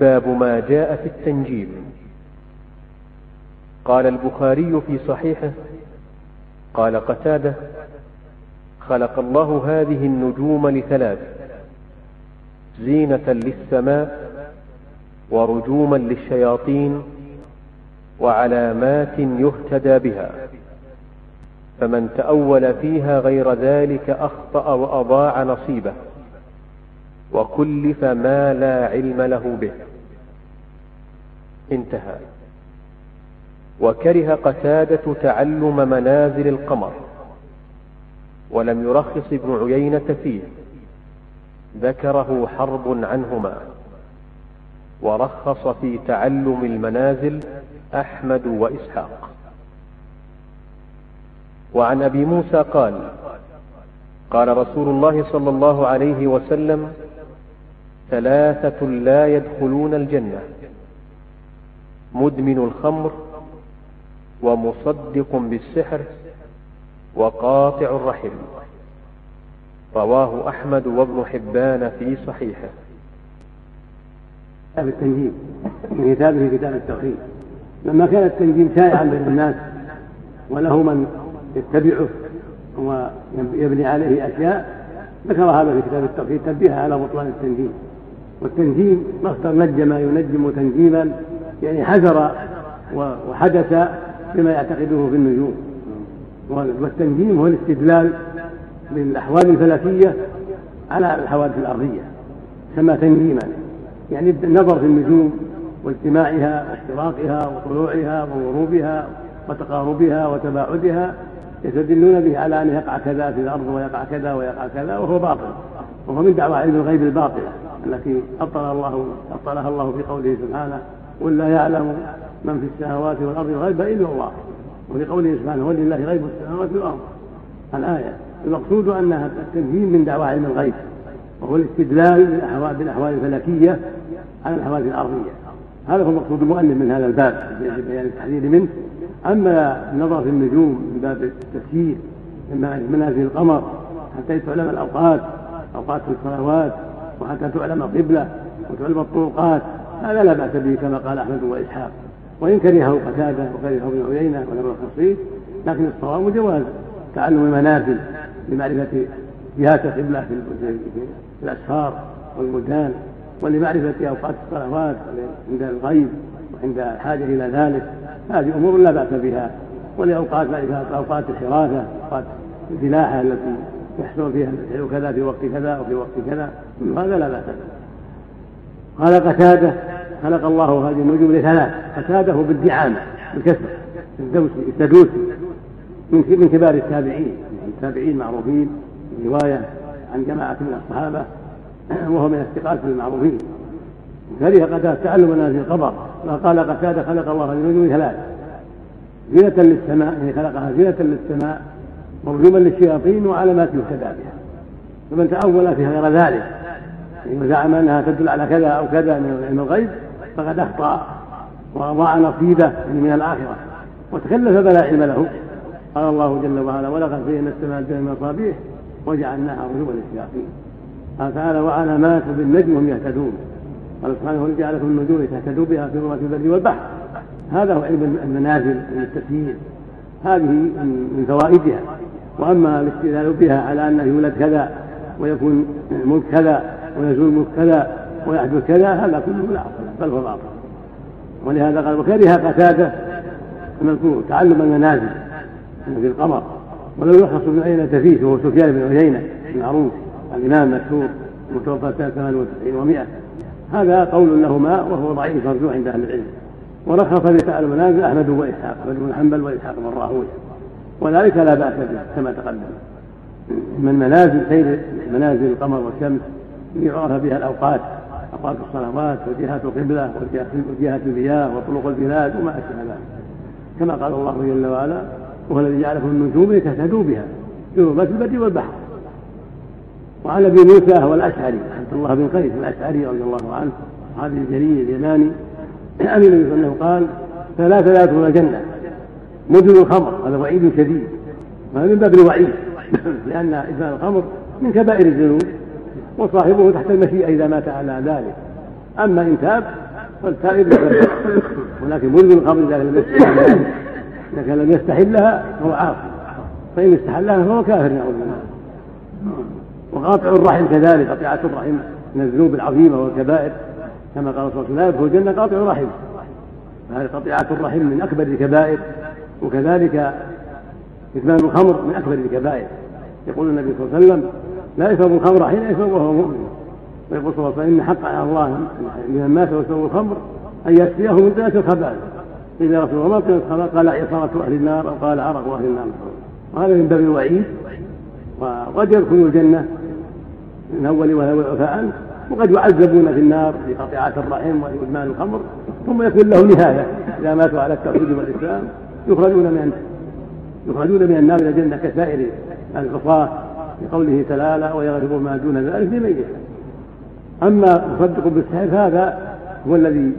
باب ما جاء في التنجيم. قال البخاري في صحيحه قال قتادة خلق الله هذه النجوم لثلاث زينة للسماء ورجوما للشياطين وعلامات يهتدى بها. فمن تأول فيها غير ذلك أخطأ وأضاع نصيبه. وكلف ما لا علم له به. انتهى. وكره قتادة تعلم منازل القمر. ولم يرخص ابن عيينة فيه. ذكره حرب عنهما. ورخص في تعلم المنازل أحمد وإسحاق. وعن أبي موسى قال قال رسول الله صلى الله عليه وسلم ثلاثة لا يدخلون الجنة. مدمن الخمر ومصدق بالسحر وقاطع الرحم. رواه أحمد وابن حبان في صحيحه. كتاب التنجيم من كتابه كتاب التوحيد. لما كان التنجيم شائعا بين الناس وله من يتبعه ويبني عليه أشياء ذكر هذا في كتاب التوحيد تنبيها على بطلان التنجيم والتنجيم مصدر نجم ينجم تنجيما يعني حذر وحدث بما يعتقده في النجوم. والتنجيم هو الاستدلال بالاحوال الفلكيه على الحوادث الأرضية سمى تنجيما يعني النظر في النجوم واجتماعها وافتراقها وطلوعها وغروبها وتقاربها وتباعدها يستدلون به على أن يقع كذا في الأرض ويقع كذا ويقع كذا وهو باطل وهو من دعوى علم الغيب الباطله التي ابطل الله ابطلها الله في قوله سبحانه قل لا يعلم من في السماوات والأرض الغيب إلا الله. وفي قوله سبحانه ولله غيب السماوات والأرض. الآية المقصود أنها التنجيم من دعوى علم الغيب وهو الاستدلال بالاحوال الفلكية على الأحوال الأرضية. هذا هو مقصود المؤلف من هذا الباب بيان التحذير منه. أما النظر في النجوم من باب التفسير من منازل القمر حتى تعلم الأوقات أوقات الصلوات وحتى تعلم القبلة وتعلم الطرقات هذا لا بأس به كما قال أحمد وإسحاق. وإن كرهه قتادة وكرهه ابن عيينة ولم يرخص لكن الصواب جواز. تعلم المنازل لمعرفة جهات القبلة في الأسفار والبلدان ولمعرفة أوقات الصلوات عند الغيب وعند الحاجة إلى ذلك. هذه أمور لا بأس بها. ولأوقات معرفة أوقات الحراسة أوقات الفلاحة التي يحصل فيها كذا في وقت كذا وفي وقت كذا. هذا لا بأس قال قتادة خلق الله هذه النجوم لثلاث. قتادة بالدعامة بالكسر الدوسي السدوسي من كبار التابعين التابعين معروفين رواية عن جماعة من الصحابة وهو من الثقات المعروفين. كره قتادة تعلم منازل القبر قال قتادة خلق الله النجوم ثلاث زينة للسماء يعني خلقها زينة للسماء مرجوما للشياطين وعلامات يهتدى بها. فمن تأول في غير ذلك وزعم أنها تدل على كذا أو كذا من علم الغيب فقد أخطأ واضاع نصيبه يعني من الآخرة. وتكلف فلا علم له. قال الله جل وعلا ولقد زينا السماء الدنيا من مصابيح وجعلناها رجوما للشياطين قال تعالى وعلامات بالنجم هم يهتدون قال سبحانه الذي جعلكم النجوم تهتدوا بها في ظلمات البر والبحر هذا هو علم المنازل من التسيير هذه من فوائدها. وأما الاستدلال بها على انه يولد كذا ويكون الملك كذا ويزول الملك كذا ويحدث كذا هذا كله لا اصل بل هو باطل. ولهذا قال وكره قتاده المذكور تعلم المنازل في القمر ولم يرخص ابن عيينة فيه وهو سفيان بن عيينة المعروف الإمام المشهور المتوفى سنة 98 و100 هذا قول لهما وهو ضعيف مرجوع عند أهل العلم. ورخص بفعل المنازل أحمد وإسحاق أحمد بن حنبل وإسحاق بن راهوية. وذلك لا بأس به كما تقدم. من منازل سير منازل القمر والشمس يعرف بها الأوقات أوقات الصلوات وجهات القبلة وجهات المياه وطرق البلاد وما أشبه ذلك. كما قال الله جل وعلا وهو الذي جعلكم النجوم لتهتدوا بها في ظلمات البر والبحر. وعن أبي موسى هو الاشعري عبد الله بن قيس الأشعري رضي الله عنه صحابي الجليل اليماني عن النبي صلى الله قال ثلاثة لا يدخلون الجنة مدن الخمر هذا وعيد شديد هذا من باب الوعيد لأن ادمان الخمر من كبائر الذنوب. وصاحبه تحت المشيئة إذا مات على ذلك. أما إن تاب فالتائب لا ولكن مدمن الخمر إذا لم يستحلها كان لم يستحلها فهو عاصي فإن استحلها فهو كافر نعوذ بالله. وقاطع الرحم كذلك قطيعة الرحم من الذنوب العظيمة والكبائر. كما قال صلى الله عليه وسلم الجنة قاطع الرحم. فهذه قطيعة الرحم من أكبر الكبائر. وكذلك إتمام الخمر من أكبر الكبائر. يقول النبي صلى الله عليه وسلم لا يشرب الخمر حين يشرب وهو مؤمن ويقول صلى الله عليه وسلم إن حق على الله لمن مات ويشرب الخمر أن يسقيه من ذات الخبائث. قيل يا رسول الله ما كانت الخبائث قال عصارة أهل النار أو قال عرق أهل النار. وهذا من باب الوعيد. وقد يدخلوا الجنة من أول وفاء. وقد يعذبون في النار بقطيعة الرحم وإدمان الخمر. ثم يكون لهم نهاية. إذا ماتوا على التوحيد والإسلام يخرجون من يخرجون من النار إلى الجنة كسائر العصاة لقوله تعالى ويغفر ما دون ذلك لمن يشاء. أما مصدق بالسحر هذا هو الذي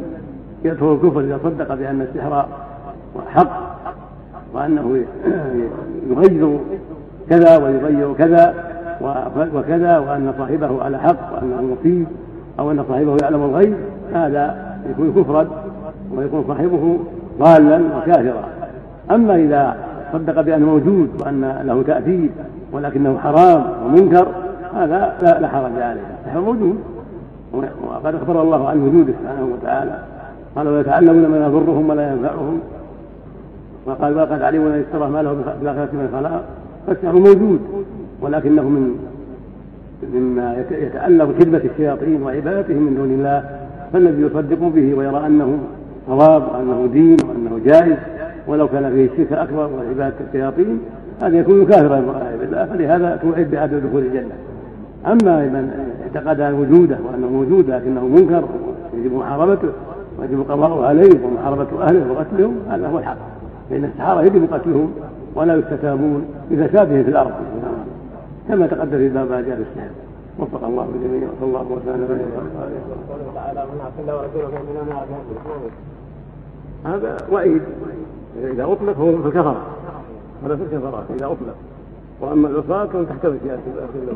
يدخل الكفر إذا صدق بأن السحر حق وأنه يغير كذا ويغير كذا وكذا وأن صاحبه على حق وأنه مصيب أو أن صاحبه يعلم الغيب هذا يكون كفرا ويكون صاحبه ضالا وكافرا. أما إذا صدق بأنه موجود وأن له تأثير ولكنه حرام ومنكر هذا لا, لا حرج عليه. السحر موجود. وقد أخبر الله عن وجوده سبحانه وتعالى. قال ويتعلمون ما يضرهم ولا ينفعهم. وقال وقد علموا أن اشترى ما له في الاخره من خلاق. فالسحر موجود ولكنه من مما يتألف خدمة الشياطين وعبادتهم من دون الله. فالذي يصدق به ويرى أنه صواب وأنه دين وأنه جائز. ولو كان فيه الشرك الأكبر وعبادة الشياطين هذا يكون كافرا بالله فلهذا توعد بعدم دخول الجنة. أما من اعتقد وجوده وأنه موجود لكنه منكر يجب محاربته ويجب القضاء عليه ومحاربة أهله وقتلهم هذا هو الحق. فإن السحرة يجب قتلهم ولا يستتابون بفسادهم في الأرض. كما تقدم في باب ما جاء في السحر وفق الله الجميع وصلى الله وسلم على هذا وعيد. إذا أطلق هو في الكفرة. هذا في الكفرات إذا أطلق. وأما العصاة كان تحت الله